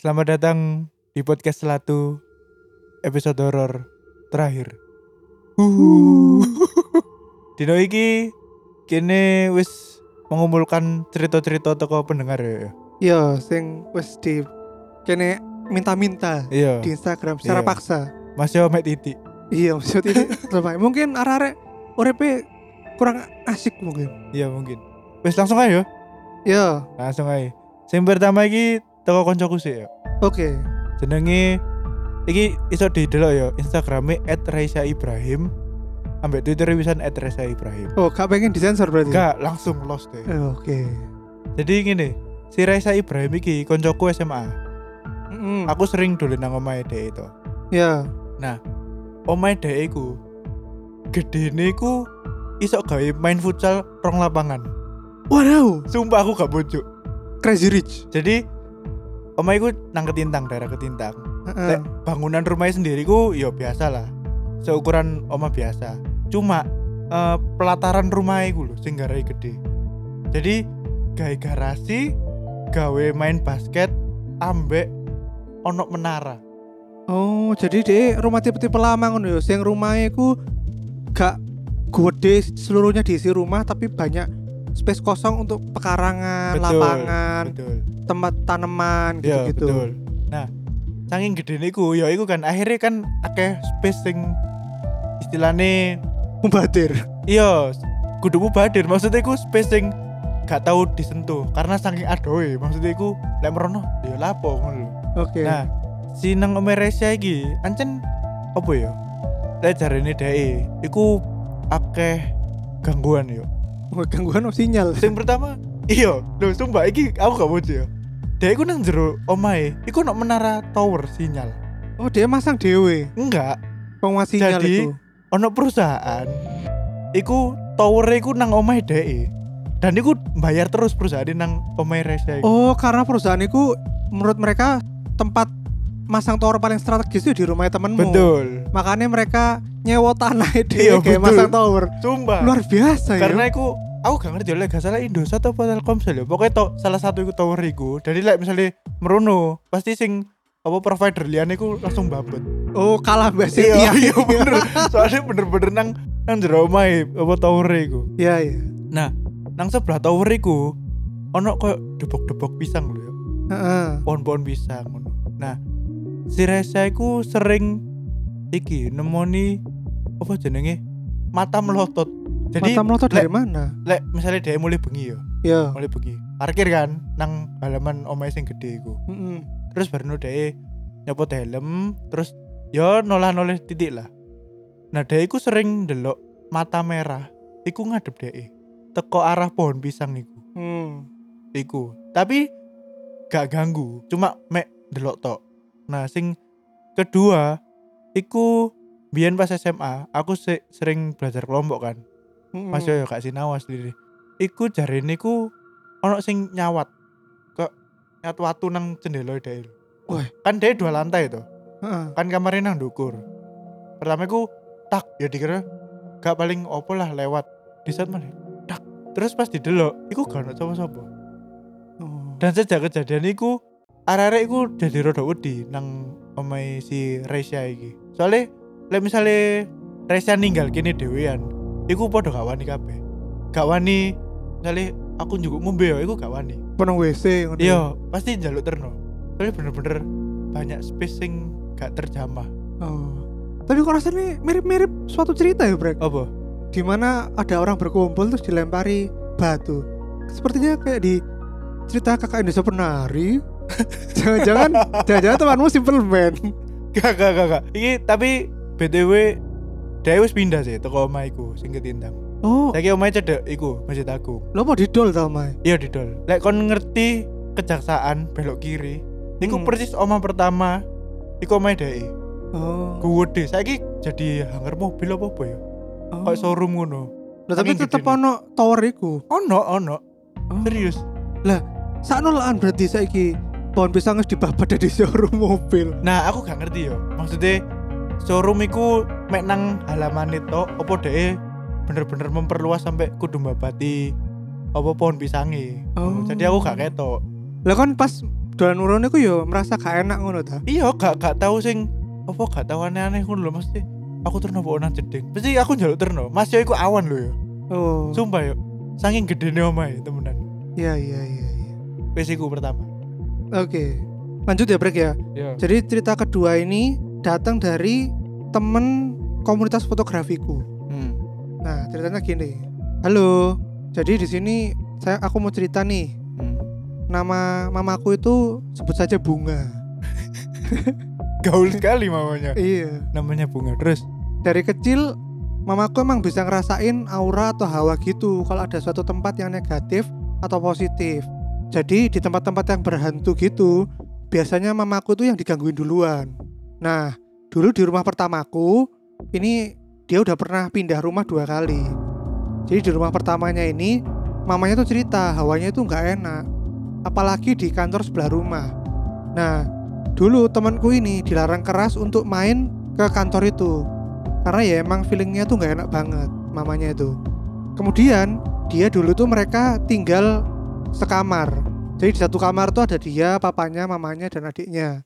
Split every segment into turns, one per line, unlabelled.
Selamat datang di podcast Selatu episode horor terakhir. Dino iki kene wis mengumpulkan cerita-cerita toko pendengar ya.
Iya, sing wis di kene minta-minta
Iya.
di Instagram secara
Iya.
paksa.
Mas yo mek titik.
Iya, maksud ini lebay. Mungkin arek-arek urepe kurang asik mungkin.
Iya mungkin. Wis langsung aja.
Ya,
Langsung aja. Sing pertama iki toko koncoku sih ya.
oke.
Jenenge iki iso didelok ya Instagrame @raisa_ibrahim ambek Twitter wisan @raisa_ibrahim.
Oh, gak pengen disensor berarti.
Gak langsung lost deh.
Eh, Oke.
Jadi gini, si Raisa Ibrahim iki koncoku SMA.
Mm-mm.
Aku sering dolen nang omahe dhek itu.
Ya.
Omahe dhek iku gedene iku iso gawe main futsal rong lapangan.
Waduh,
Sumpah aku gak bojo.
crazy rich.
Jadi omahe iku nang Ketintang, daerah Ketintang. Lek bangunan rumahnya sendiri ku ya biasa lah. Seukuran oma biasa. Cuma eh, pelataran rumah iku lho sing garai gede. Jadi gawe garasi, gawe main basket, ambek ono menara.
Oh, jadi deh rumah tipe-tipe lama ngono ya. Sing rumahnya ku gak gede seluruhnya diisi rumah tapi banyak space kosong untuk pekarangan, lapangan,
betul.
tempat tanaman
Iya,
gitu-gitu.
betul. Nah, saking gede niku, ya iku kan akhirnya kan akeh space sing istilahnya
Mubadir.
iya kudu mubadir maksudnya iku space sing gak tahu disentuh karena saking adoe maksudnya iku lek merono ya lapo ngono.
Oke.
Nah, si nang Omeresia iki ancen apa ya? Lek jarene dhek iku akeh gangguan yo.
Gangguan oh, sinyal.
Sing pertama, iya, lho sumpah iki aku gak bojo ya. Dhek iku nang jero omahe, iku nok menara tower sinyal.
Oh, dia masang dewe
Enggak,
penguas sinyal
Jadi,
itu.
ono perusahaan iku tower iku nang omahe dhek. Dan iku bayar terus perusahaan nang omahe iku.
Oh, karena perusahaan itu menurut mereka tempat masang tower paling strategis itu di rumah temenmu.
Betul.
Makanya mereka nyewa tanah itu
Iya,
kayak
betul.
masang tower.
Sumpah.
Luar biasa ya.
Karena iku aku gak ngerti oleh gak salah Indosat atau Telkomsel ya. Pokoknya to, salah satu iku tower iku. Jadi like misalnya merono, pasti sing apa provider liane iku langsung babet.
oh, kalah mbak
Iya,
Setia.
iya bener. Soalnya bener-bener nang nang jero omahe apa tower iku.
Iya, iya.
Nah, nang sebelah tower iku ono koyo debok-debok pisang lho ya.
Heeh.
Pohon-pohon pisang ngono. Nah, si Reza iku sering iki nemoni apa jenenge mata melotot. Jadi
Mata melotot dari mana?
lek misalnya dia mulai bengi ya,
Ya.
mulai bengi. Parkir kan nang halaman omahe sing gede iku.
Mm-mm.
Terus baru dia nyopot helm, terus ya nolah-noleh titik lah. Nah, dia iku sering delok mata merah. Iku ngadep dia. Teko arah pohon pisang iku.
Hmm.
Iku. Tapi gak ganggu, cuma mek delok tok. Nah, sing kedua iku biyen pas SMA, aku se- sering belajar kelompok kan.
Mm-mm.
Mas yo gak sinau asli. Iku jarene iku ono sing nyawat. Kok nyat watu nang jendela dhek.
Wah.
Kan dia dua lantai.
Heeh.
Kan kamarnya nang dukur. Pertama iku tak ya dikira gak paling opo lah lewat. Di saat mana? Tak. Terus pas didelok, iku gak ono sapa-sapa.
Oh.
Dan sejak kejadian iku arek-arek iku jadi rada wedi nang omahe si Resya iki. Soalnya lek misale Resya ninggal kene dhewean, iku padha gak wani kabeh. Gak wani misale aku njukuk ngombe ya iku gak wani.
Penang WC ngono. ya?
Iya, pasti njaluk terno. Soalnya bener-bener banyak space sing gak terjamah.
Oh. Tapi kok rasanya mirip-mirip suatu cerita ya, Brek?
Apa?
di mana ada orang berkumpul terus dilempari batu. Sepertinya kayak di cerita kakak Indonesia penari. Jangan-jangan jangan-jangan temanmu simple man.
Gak, gak, gak, gak. Iki tapi BTW dia wis pindah sih toko omahku sing ketintang.
Oh,
Saiki omahe cedek iku Masjid Agung.
lo mau didol tau Mai?
Iya didol. Lek kon ngerti kejaksaan belok kiri, iku
Hmm.
persis omah pertama iku omahe dhek.
Oh.
Gede. Saiki jadi hanger mobil apa apa ya?
oh.
Kayak showroom ngono.
Lah, tapi tetep ono tower iku.
Ono, ono.
Oh.
Serius.
Sakno laan berarti saiki pohon pisang wis dibabat di showroom mobil.
Nah, aku gak ngerti yo. Maksudnya showroom iku mek nang halaman itu apa dhek bener-bener memperluas sampai kudu mbabati apa pohon pisangi.
Oh.
Jadi aku gak ketok.
Lah kan pas dolan urune ku yo merasa gak enak ngono ta.
iya gak gak tahu sing apa gak tahu aneh-aneh ngono lho mesti aku terno apa nang jeding mesti aku njaluk terno mas yo iku awan lho yo
Oh.
sumpah yo saking gedene omahe temenan
Iya iya iya iya.
wis iku pertama
Oke. Lanjut ya Brek ya.
ya
Jadi cerita kedua ini datang dari temen komunitas fotografiku.
hmm.
Nah, ceritanya gini. Halo. Jadi di sini saya aku mau cerita nih.
hmm.
Nama mamaku itu sebut saja Bunga.
gaul sekali mamanya
Iya.
namanya bunga terus
Dari kecil mamaku emang bisa ngerasain aura atau hawa gitu kalau ada suatu tempat yang negatif atau positif. Jadi di tempat-tempat yang berhantu gitu, biasanya mamaku tuh yang digangguin duluan. Nah, dulu di rumah pertamaku, ini dia udah pernah pindah rumah dua kali. Jadi di rumah pertamanya ini, mamanya tuh cerita hawanya itu nggak enak. Apalagi di kantor sebelah rumah. Nah, dulu temanku ini dilarang keras untuk main ke kantor itu. Karena ya emang feelingnya tuh nggak enak banget mamanya itu. Kemudian dia dulu tuh mereka tinggal sekamar. Jadi di satu kamar tuh ada dia, papanya, mamanya, dan adiknya.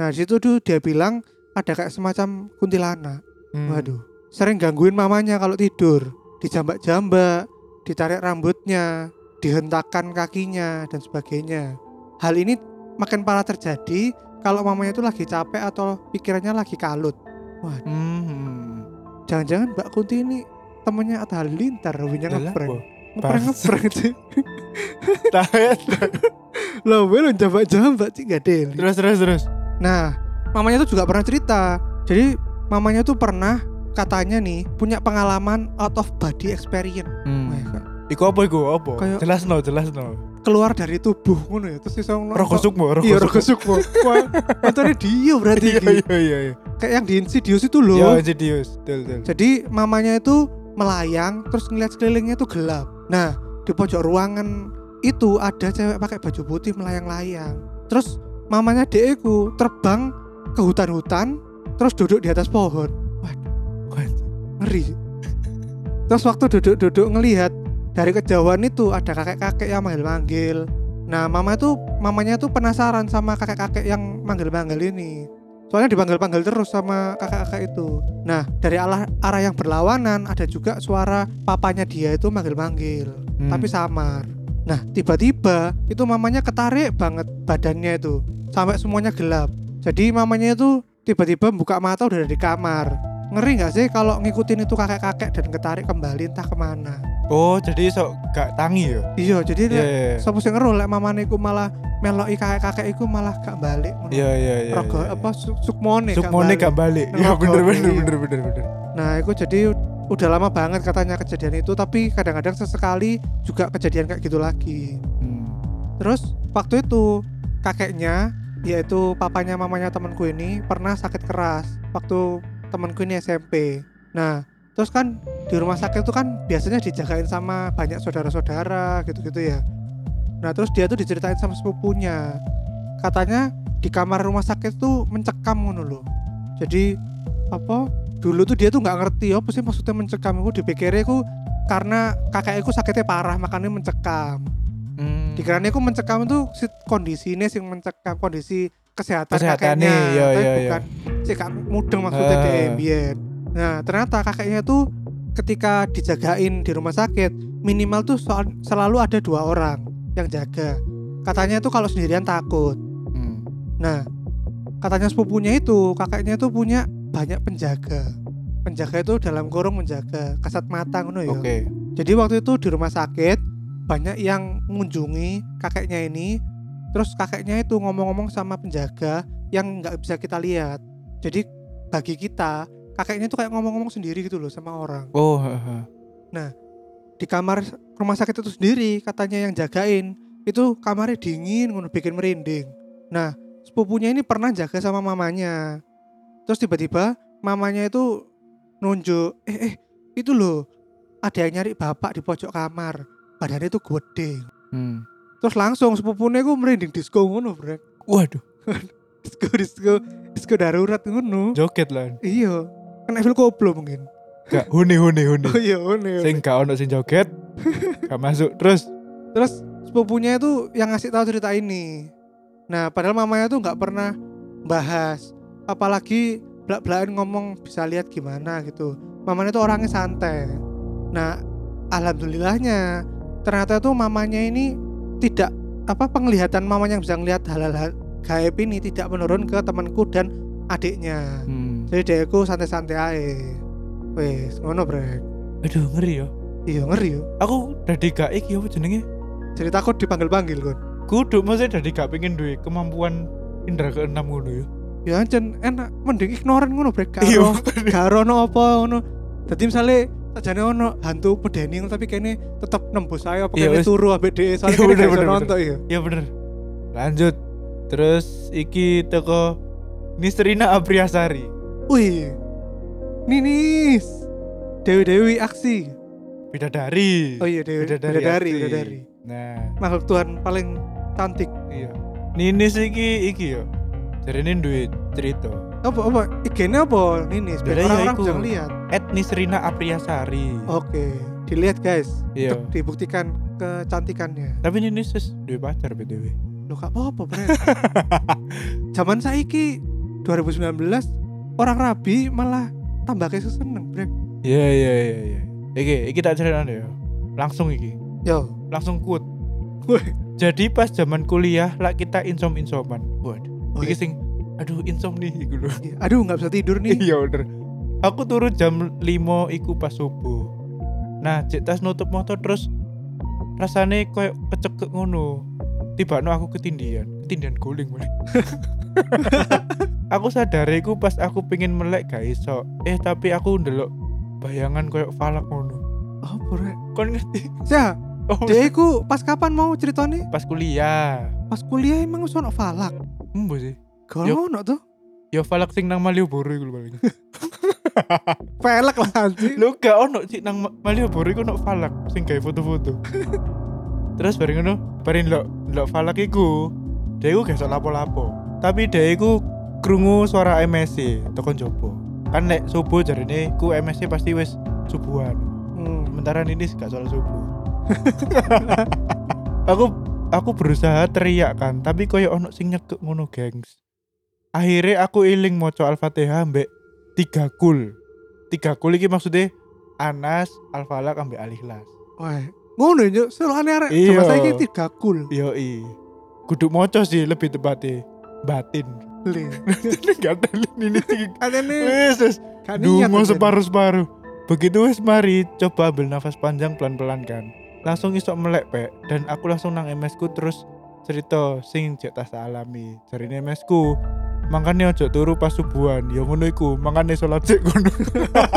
Nah di situ tuh dia bilang ada kayak semacam kuntilanak.
Hmm.
Waduh, sering gangguin mamanya kalau tidur, dijambak-jambak, ditarik rambutnya, dihentakkan kakinya dan sebagainya. Hal ini makin parah terjadi kalau mamanya itu lagi capek atau pikirannya lagi kalut.
Hmm.
Jangan-jangan Mbak Kunti ini temennya Atta Halilintar, winya
Lah,
ngeprank. Ngeprank sih.
Tahet.
Lah, gue lo jambak-jambak sih gak deli.
terus terus terus
Nah, mamanya tuh juga pernah cerita. Jadi mamanya tuh pernah katanya nih punya pengalaman out of body experience.
hmm. Iku apa iku apa
Kayak-
jelas no jelas no
keluar dari tubuh ngono ya terus iso nonton-
rogo sukmo rogo
Iya, rogo
sukmo.
Wah, dia berarti
iya
iki.
iya iya iya
Kayak yang di Insidious itu loh.
ya Insidious betul betul
Jadi mamanya itu melayang terus ngeliat sekelilingnya itu gelap. Nah, di pojok ruangan itu ada cewek pakai baju putih melayang-layang. Terus mamanya deku terbang ke hutan-hutan terus duduk di atas pohon.
Wah,
Ngeri. Terus waktu duduk-duduk ngelihat dari kejauhan itu ada kakek-kakek yang manggil-manggil. Nah, mama itu mamanya tuh penasaran sama kakek-kakek yang manggil-manggil ini. Soalnya dipanggil-panggil terus sama kakak-kakak itu. Nah, dari arah, arah yang berlawanan ada juga suara papanya dia itu manggil-manggil,
Hmm.
tapi samar. Nah, tiba-tiba itu mamanya ketarik banget badannya itu sampai semuanya gelap. Jadi mamanya itu tiba-tiba buka mata udah ada di kamar. Ngeri nggak sih kalau ngikutin itu kakek-kakek dan ketarik kembali entah ke mana?
oh jadi sok gak tangi ya
Iya, jadi
iya
lek
iya
sapa sing ngeru lek mamane iku malah meloki kakek-kakek iku malah gak balik
iya iya iya
Rogo
iya.
apa su- sukmone gak
sukmone gak balik ya bener bener
iya.
bener bener bener
Nah, itu jadi udah lama banget katanya kejadian itu tapi kadang-kadang sesekali juga kejadian kayak gitu lagi.
Hmm.
Terus waktu itu kakeknya yaitu papanya mamanya temanku ini pernah sakit keras waktu temanku ini SMP. Nah, terus kan di rumah sakit itu kan biasanya dijagain sama banyak saudara-saudara gitu-gitu ya. Nah, terus dia tuh diceritain sama sepupunya. Katanya di kamar rumah sakit tuh mencekam ngono loh. Jadi apa? Dulu tuh dia tuh nggak ngerti apa sih maksudnya mencekam. Aku dipikirnya aku karena kakekku sakitnya parah makanya mencekam
Hmm.
dikiranya aku mencekam itu si kondisinya sing mencekam kondisi kesehatan
Kesehatannya,
kakeknya
iya,
tapi
iya, iya.
bukan si kak mudeng maksudnya
Ah.
deh biyen. nah ternyata kakeknya tuh ketika dijagain di rumah sakit minimal tuh soal- selalu ada dua orang yang jaga katanya tuh kalau sendirian takut
Hmm.
nah katanya sepupunya itu kakeknya tuh punya banyak penjaga penjaga itu dalam kurung menjaga kasat mata ngono ya
oke
jadi waktu itu di rumah sakit banyak yang mengunjungi kakeknya ini. Terus kakeknya itu ngomong-ngomong sama penjaga yang nggak bisa kita lihat. Jadi bagi kita kakeknya itu kayak ngomong-ngomong sendiri gitu loh sama orang.
oh ha, ha.
Di kamar rumah sakit itu sendiri katanya yang jagain itu kamarnya dingin ngono bikin merinding. Nah sepupunya ini pernah jaga sama mamanya. Terus tiba-tiba mamanya itu nunjuk, eh eh itu loh ada yang nyari bapak di pojok kamar badannya itu gede
Hmm.
Terus langsung sepupunya gue merinding disco ngono bro
waduh.
Disco disco disco darurat ngono.
Joget lah.
Iya. Kan Evil Koplo mungkin.
Gak huni huni huni.
Oh iya ngono
sing gak ono sing joget gak masuk. Terus?
Terus sepupunya itu yang ngasih tahu cerita ini. Nah, padahal mamanya tuh nggak pernah bahas, apalagi belak-belakan ngomong bisa lihat gimana gitu. Mamanya tuh orangnya santai. Nah, alhamdulillahnya ternyata tuh mamanya ini tidak apa penglihatan mamanya yang bisa ngelihat hal-hal gaib ini tidak menurun ke temanku dan adiknya.
Hmm.
Jadi dekku santai-santai aja. Wes, ngono brek.
Aduh ngeri ya.
Iya ngeri yo.
Aku dari gak iki apa jenenge?
Jadi takut dipanggil-panggil kon.
Kudu maksudnya dari gak pengen duwe kemampuan indra keenam ngono ya.
Ya ancen enak mending ignoran ngono brek.
Iya.
gak ono apa ngono. Dadi misale sajane ono hantu pedeni ngono, tapi kene tetep nembus saya apa
Iya,
kene turu ambek dhewe soalnya
Iya,
kene
bener, bener,
nonton ya.
Ya bener. Lanjut. Terus iki teko Nisrina Apriasari.
Wih. Ninis. Dewi-dewi aksi.
Bidadari.
Oh iya Dewi
Bidadari.
Bidadari,
aksi.
Bidadari.
Nah,
Makhluk Tuhan paling cantik.
iya. Ninis iki iki yo. Jarine duwe cerita.
Apa apa? IG-nya apa? Biar
Lah, iya,
orang-orang
iku.
bisa ngeliat.
Et Nisrina Apriasari.
Oke, dilihat guys.
Iya.
Untuk dibuktikan kecantikannya.
Tapi Ninis wis duwe pacar BTW.
Lo gak apa-apa, Bre. Zaman saiki 2019 orang rabi malah tambah kayak seneng, Bre.
Iya iya iya iya. Iki iki tak cerita ya. Langsung iki.
Yo.
Langsung.
Wih.
Jadi pas zaman kuliah lah kita insom-insoman. Waduh.
Oh,
iki
iya.
sing aduh insomnia iku lho.
Aduh, nggak bisa tidur nih.
Iya bener. Aku turun jam 5 iku pas subuh. Nah, cek tas nutup motor terus rasane koyo kecekek ngono. Tiba aku ketindian, ketindian guling mulai. aku sadar iku pas aku pengen melek gak iso. Eh tapi aku ndelok bayangan koyo falak ngono.
Oh, Bre.
Kon ngerti?
Ya,
Oh,
dia iku pas kapan mau ceritanya?
pas kuliah.
Pas kuliah emang ono falak.
Embo sih. Yo.
ono tuh.
Ya falak sing nang Malioboro iku paling.
Pelek lah anjing.
Lu gak ono sih nang Ma- Malioboro iku ono falak sing gawe foto-foto. Terus bareng ngono, bareng lo lo falak iku, dia iku gak lapo-lapo. Tapi dia iku krungu suara MSC tekan jopo. Kan nek subuh jarine ku MSC pasti wis subuhan.
Hmm.
Sementara ini gak soal subuh. aku aku berusaha teriak kan, tapi koyo ono sing nyekek ngono, gengs. Akhirnya aku iling maca Al-Fatihah mbek tiga kul. Tiga kul iki maksudnya Anas, Al-Falaq ambek Al-Ikhlas.
Wah, ngono yo, selalu aneh arek. Sama saiki tiga kul.
Yoi. Kudu maca sih lebih tepatnya batin. Gak ada ini sih.
Aneh
Wes, wes.
niat.
Dungo
anjing.
separuh-separuh. Begitu wes mari coba ambil nafas panjang pelan-pelan kan. Langsung isok melek pek dan aku langsung nang MS ku terus cerita sing cek tas alami. Jarine MS ku makanya ojo turu pas subuhan. Ya ngono iku makanya sholat cek ngono.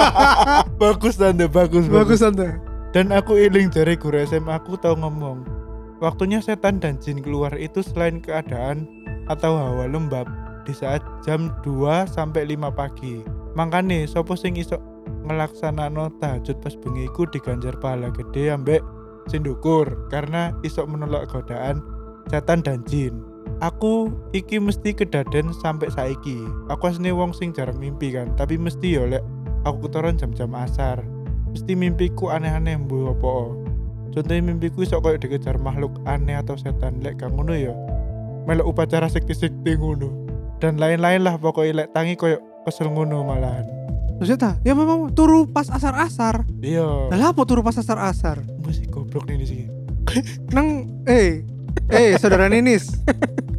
Bagus tanda bagus
Bagus. Tante.
dan aku iling dari guru SMA aku tahu ngomong waktunya setan dan jin keluar itu selain keadaan atau hawa lembab di saat jam 2 sampai 5 pagi. Makanya sopo sing iso ngelaksanano tahajud pas bengi iku diganjar pahala gede ambek sindukur karena iso menolak godaan setan dan jin aku iki mesti kedaden sampai saiki. Aku asli wong sing jarang mimpi kan tapi mesti yo lek aku ketoran jam-jam asar. Mesti mimpiku aneh-aneh mbuh apa? Contohnya mimpiku iso koyo dikejar makhluk aneh atau setan lek gak ngono ya melok upacara sekti-sekti ngono. Dan lain-lain lah pokoknya lek tangi koyo kesel ngono malahan.
Terus ta, ya memang turu pas asar-asar.
iya.
Lah apa turu pas asar-asar?
masih goblok nih sih
Nang eh eh saudara Ninis.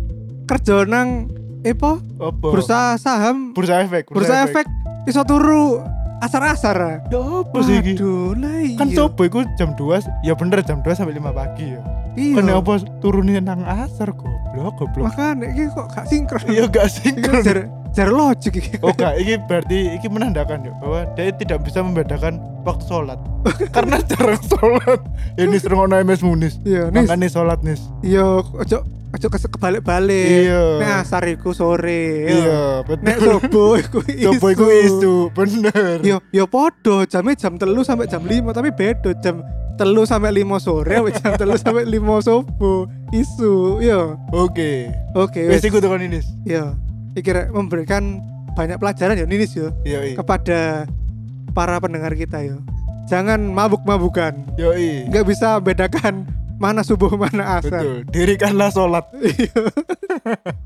Kerja nang apa?
apa
Bursa saham,
bursa efek
bursa efek iso turu asar-asar.
ya apa sih iki
Waduh, lah iya.
kan coba iku jam 2 ya bener jam 2 sampai 5 pagi ya
Iya.
kan apa turunin nang asar goblok goblok
Makanya iki kok gak sinkron.
iya gak
Iki
sinkron
jar jar logik iki.
Oh enggak, ini berarti ini menandakan ya bahwa dia tidak bisa membedakan waktu sholat karena jarang sholat. Ini sering ono MS Munis,
Iya,
makanya sholat nis.
Iya, ojo ojo kes- kebalik-balik.
Iya.
Nek asar iku sore.
Iya,
Nek
betul.
subuh iku isu.
Coba iku isu, bener.
Yo yo podo jamnya jam telu sampai jam 5 tapi beda jam telu sampai 5 sore jam telu sampai 5 subuh isu yo
Oke.
oke
Wes
wes
iku tekan ini.
yo iki memberikan banyak pelajaran ya Ninis yo
Iya, iya.
kepada para pendengar kita yo jangan mabuk-mabukan
Yo, iya.
nggak bisa bedakan mana subuh mana asar.
betul dirikanlah sholat
Iya.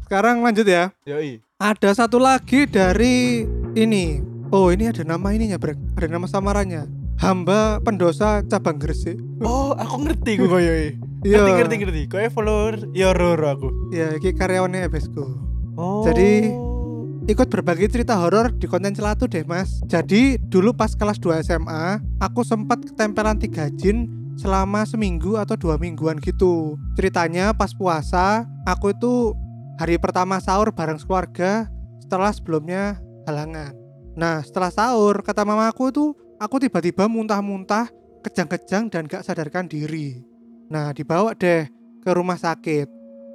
Sekarang lanjut ya.
yoi
Ada satu lagi dari ini. Oh, ini ada nama ininya, Brek. Ada nama samarannya. Hamba pendosa cabang Gresik.
oh aku ngerti gue koyo i.
Iya.
ngerti ngerti ngerti koyo follower ya roro aku
Ya, iki karyawannya Ebesku.
oh
Jadi- Ikut berbagi cerita horor di konten celatu deh, Mas. Jadi, dulu pas kelas 2 SMA, aku sempat ketempelan tiga jin selama seminggu atau dua mingguan gitu. Ceritanya pas puasa, aku itu hari pertama sahur bareng keluarga setelah sebelumnya halangan. Nah, setelah sahur, kata mamaku tuh, aku tiba-tiba muntah-muntah, kejang-kejang dan gak sadarkan diri. Nah, dibawa deh ke rumah sakit.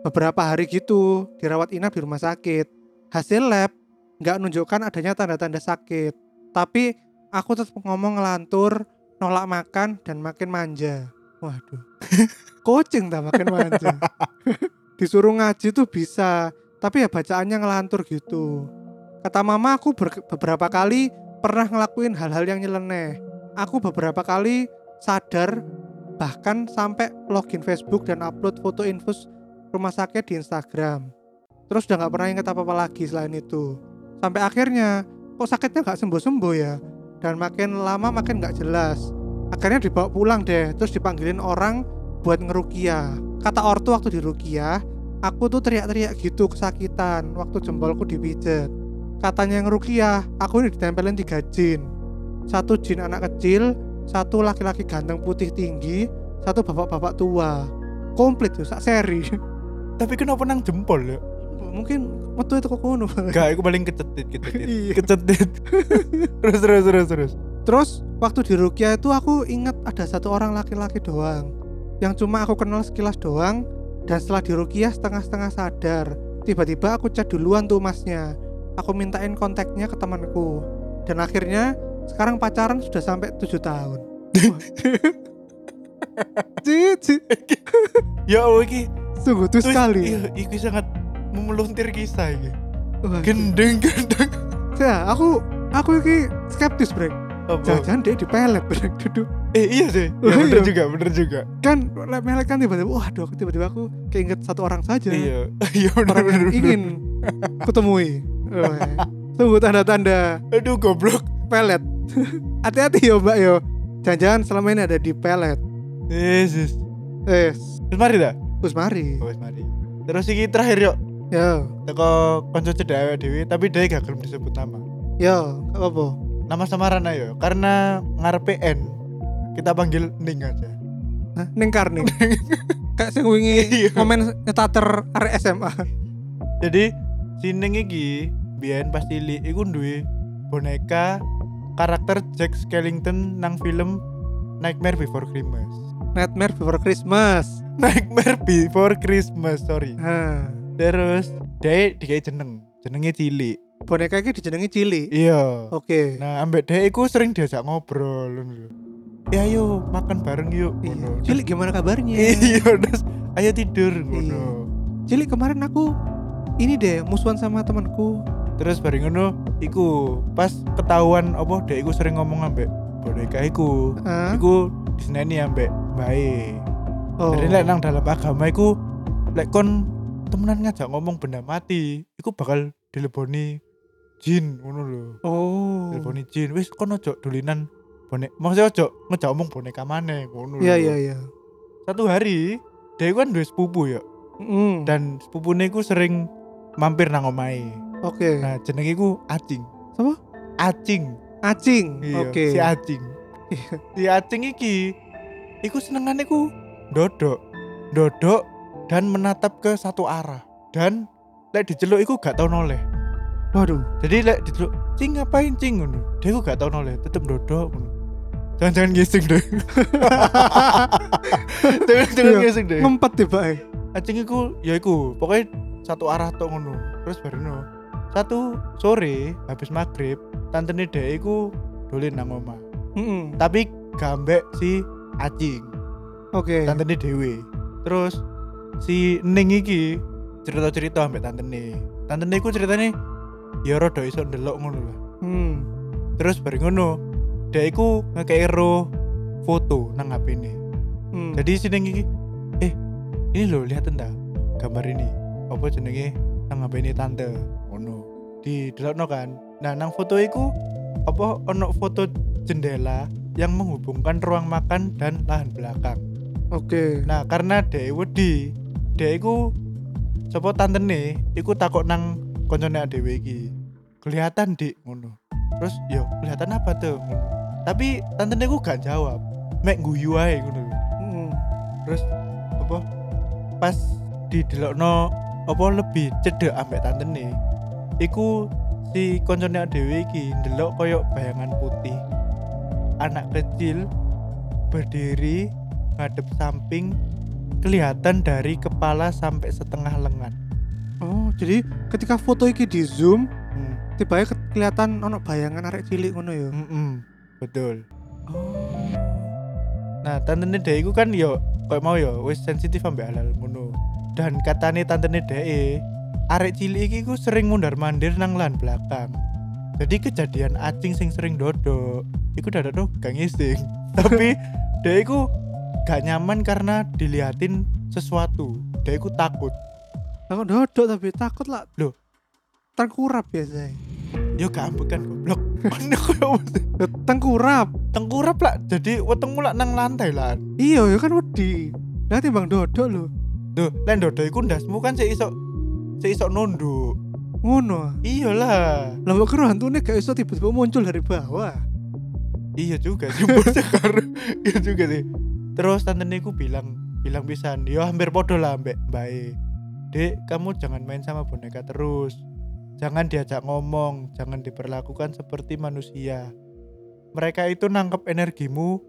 Beberapa hari gitu, dirawat inap di rumah sakit. Hasil lab nggak menunjukkan adanya tanda-tanda sakit. Tapi aku tetap ngomong ngelantur, nolak makan dan makin manja. Waduh. Coaching tak makin manja. Disuruh ngaji tuh bisa, tapi ya bacaannya ngelantur gitu. Kata mama aku ber- beberapa kali pernah ngelakuin hal-hal yang nyeleneh. Aku beberapa kali sadar bahkan sampai login Facebook dan upload foto infus rumah sakit di Instagram. Terus udah nggak pernah inget apa-apa lagi selain itu. Sampai akhirnya kok sakitnya nggak sembuh-sembuh ya. Dan makin lama makin nggak jelas. Akhirnya dibawa pulang deh, terus dipanggilin orang buat ngerukia. Kata ortu waktu di rukia, aku tuh teriak-teriak gitu kesakitan waktu jempolku dipijet. Katanya yang rukia, aku ini ditempelin tiga jin. Satu jin anak kecil, satu laki-laki ganteng putih tinggi, satu bapak-bapak tua. Komplit tuh, sak seri.
tapi kenapa nang jempol ya
Mungkin metu itu kok ngono.
Gak, aku paling kecetit kecetit.
Iya.
kecetit. Terus terus terus terus.
Terus waktu di Rukia itu aku ingat ada satu orang laki-laki doang. Yang cuma aku kenal sekilas doang dan setelah di Rukia setengah-setengah sadar. Tiba-tiba aku chat duluan tuh masnya. Aku mintain kontaknya ke temanku. Dan akhirnya sekarang pacaran sudah sampai tujuh tahun. Cit.
ya Allah iki.
Sungguh tuh sekali.
iya iki sangat memeluntir kisah
Wah,
gendeng gendeng
ya, aku aku ini skeptis brek. Jangan-jangan dia dipelet brek. Duduk.
Eh iya sih.
Oh,
ya, bener
iya.
juga bener juga.
Kan melek kan tiba-tiba waduh tiba-tiba aku keinget satu orang saja.
Iya. Iya bener
orang
bener
yang
bener.
ingin kutemui. Oh, Tunggu tanda-tanda.
Aduh goblok.
Pelet. Hati-hati yo mbak yo. Jangan-jangan selama ini ada di pelet.
Yesus.
Eh,
terus mari dah?
Terus mari.
oh, wis mari. Terus iki terakhir yuk
Yo,
teko konco cedek dewi tapi dia gak gelem disebut nama
yo, gak apa-apa.
nama samaran ayo karena ngarepe N kita panggil Ning aja
Hah, Ning karning. Kayak sing wingi
Iya.
komen nyetater arek SMA.
jadi si Ning iki biyen pas cilik iku duwe boneka karakter Jack Skellington nang film Nightmare Before Christmas
Nightmare Before Christmas.
Nightmare Before Christmas sorry
Nah,
terus dia dikai jeneng jenenge cilik
boneka ini dijenengi Cili.
iya
Oke.
nah ambek dia iku sering diajak ngobrol ya ayo makan bareng yuk
Iya.
ngono.
Cili gimana kabarnya?
iya terus ayo tidur ngono
Cili kemarin aku ini deh musuhan sama temanku.
terus bareng ngono iku pas ketahuan apa dia iku sering ngomong ambek boneka iku
Hah?
iku diseneni ambek bae
Oh.
jadi nang dalam agama iku lek kon temenan ngajak ngomong benda mati iku bakal dileboni jin ngono lho
Oh.
dileboni jin wis kon ojo dolinan bonek maksudnya ojo ngejak ngomong boneka maneh ngono
Iya
lho.
iya iya.
satu hari dia iku kan duwe sepupu ya
Mm.
dan sepupune iku sering mampir nang omahe
Oke.
nah jenenge iku acing
Siapa?
acing
Acing.
Iya,
Oke.
si Acing. si Acing iki iku senengane ku dodok. Dodok dan menatap ke satu arah. Dan lek diceluk iku gak tau noleh.
Waduh.
Jadi lek diceluk, "Cing ngapain, Cing?" ngono. Dia gak tau noleh, tetep dodok ngono. Jangan-jangan gising deh. Jangan-jangan
Iya,
gising deh.
Ngempet tiba eh.
Acing iku ya iku, pokoknya satu arah tok ngono. Terus bareno. Satu sore habis maghrib, tantene dhek iku dolen nang omah.
Mm-mm.
tapi gambek si acing
Oke.
tantene dewe terus si Ning iki cerita-cerita ambek tantene. Tantene iku ceritane ya rada iso ndelok ngono lah
Hmm.
terus bareng ngono dia iku ngekei ro foto nang HP ini
Hmm.
jadi si Ning iki ini loh lihat entah gambar ini? Apa jenenge nang HP ini tante? Ngono. Di delokno kan. Nah nang foto iku apa ono foto jendela yang menghubungkan ruang makan dan lahan belakang.
Oke.
nah karena dek wedi dek iku sapa tantene iku takok nang koncone dhewe iki. Kelihatan dik ngono. Terus yo kelihatan apa tuh ngono. Tapi tantene ku gak jawab. Mek guyu ae ngono lho.
Mm.
terus apa? Pas di delokno apa lebih cedek ambek tantene iku si koncone dhewe iki ndelok koyo bayangan putih. Anak kecil berdiri ngadep samping kelihatan dari kepala sampai setengah lengan
Oh, jadi ketika foto iki di zoom,
hmm.
tiba ke- kelihatan ono bayangan arek cilik ngono ya.
mm-mm, betul
Oh.
Nah, tantene dhek iku kan yo koyo mau yo wis sensitif ambek hal ngono. Dan katane tantene dhek arek cilik iki ku sering mundar-mandir nang lan belakang. Jadi kejadian acing sing sering dodok, iku dadak gak ngising. Tapi dhek iku gak nyaman karena diliatin sesuatu. Dhek iku takut.
Aku dodok tapi takut lah.
Loh.
Tengkurap biasanya.
Yo gak ambekan goblok.
Tengkurap.
tengkurap lah. Jadi wetengmu lah nang lantai lah.
Iya, ya kan wedi. Lah timbang dodok lho.
Duh, lan dodok iku ndasmu kan sik iso sik iso nunduk.
Ngono.
Iyalah.
Lah kok kira hantune gak iso tiba-tiba muncul dari bawah.
Iya juga sih sekarang. Iya juga sih. Terus tante ku bilang bilang pisan, yo hampir podo lah mbak Mbak Dek, kamu jangan main sama boneka terus. Jangan diajak ngomong, jangan diperlakukan seperti manusia. Mereka itu nangkep energimu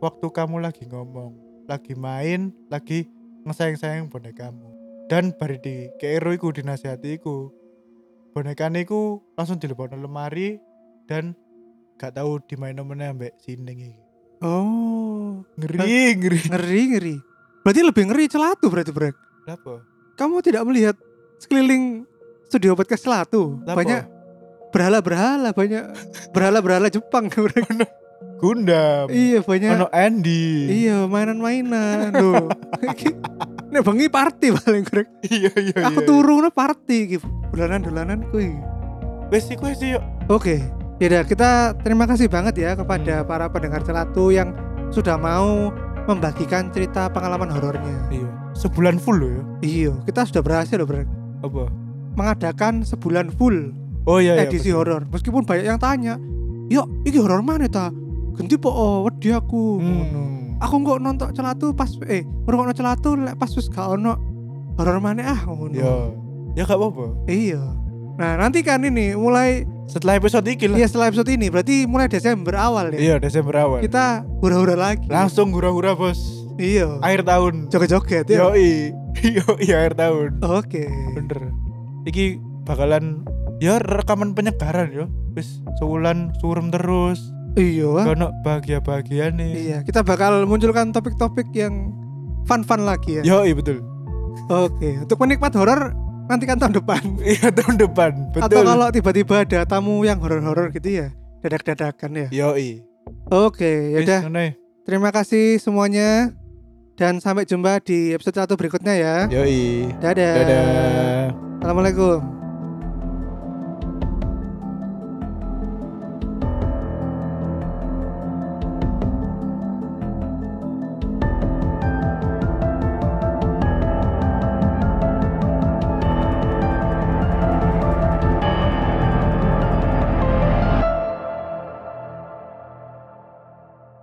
waktu kamu lagi ngomong, lagi main, lagi ngesayang-sayang bonekamu. Dan bari di keiro iku dinasihati iku langsung dilebokno lemari dan gak tahu di mana sining iki.
Oh,
Ngeri, ngeri.
ngeri ngeri. Berarti lebih ngeri celatu berarti brek.
Kenapa?
Kamu tidak melihat sekeliling studio podcast celatu.
Kenapa?
Banyak berhala-berhala, banyak berhala-berhala Jepang brek.
Gundam.
Iya, banyak
Ono Andy.
Iya, mainan-mainan loh. Nek bengi party paling krek.
iya iya.
Aku
iya.
turun party gitu. Dolanan-dolanan kuy.
Wes iku wes yuk.
Oke. Yaudah, kita terima kasih banget ya kepada
Hmm.
para pendengar celatu yang sudah mau membagikan cerita pengalaman horornya.
Iya. Sebulan full loh ya.
Iya, kita sudah berhasil loh, Brek.
Apa?
Mengadakan sebulan full
Oh iya iya.
edisi
betul.
horor. Meskipun banyak yang tanya, "Yuk, iki horor mana ta?" Ganti po oh, wedi aku. Ngono.
Hmm.
Aku kok nonton celatu pas eh ngrungokno celatu lek pas wis gak ono horor mana ah ngono.
Ya. Ya gak apa-apa.
Iya. Nah, nanti kan ini mulai
Setelah episode iki lah.
ya setelah episode ini berarti mulai Desember awal ya.
Iya, Desember awal.
Kita hura-hura lagi.
Langsung hura-hura, Bos.
Iya.
Akhir tahun.
Joget-joget ya.
Yoi. Yoi akhir tahun.
Oke.
Bener. Iki bakalan ya rekaman penyegaran yo. Wis sewulan surem terus.
Iya.
Kono bahagia-bahagia nih.
Iya, kita bakal munculkan topik-topik yang fun-fun lagi ya.
Yoi betul.
Oke, untuk penikmat horor nantikan tahun depan.
Iya tahun depan. Betul.
Atau kalau tiba-tiba ada tamu yang horor-horor gitu ya, dadak-dadakan ya.
Yoi.
Oke,
Wis,
yaudah.
ngono ya.
Terima kasih semuanya dan sampai jumpa di episode satu berikutnya ya.
Yoi.
Dadah.
Dadah.
Assalamualaikum.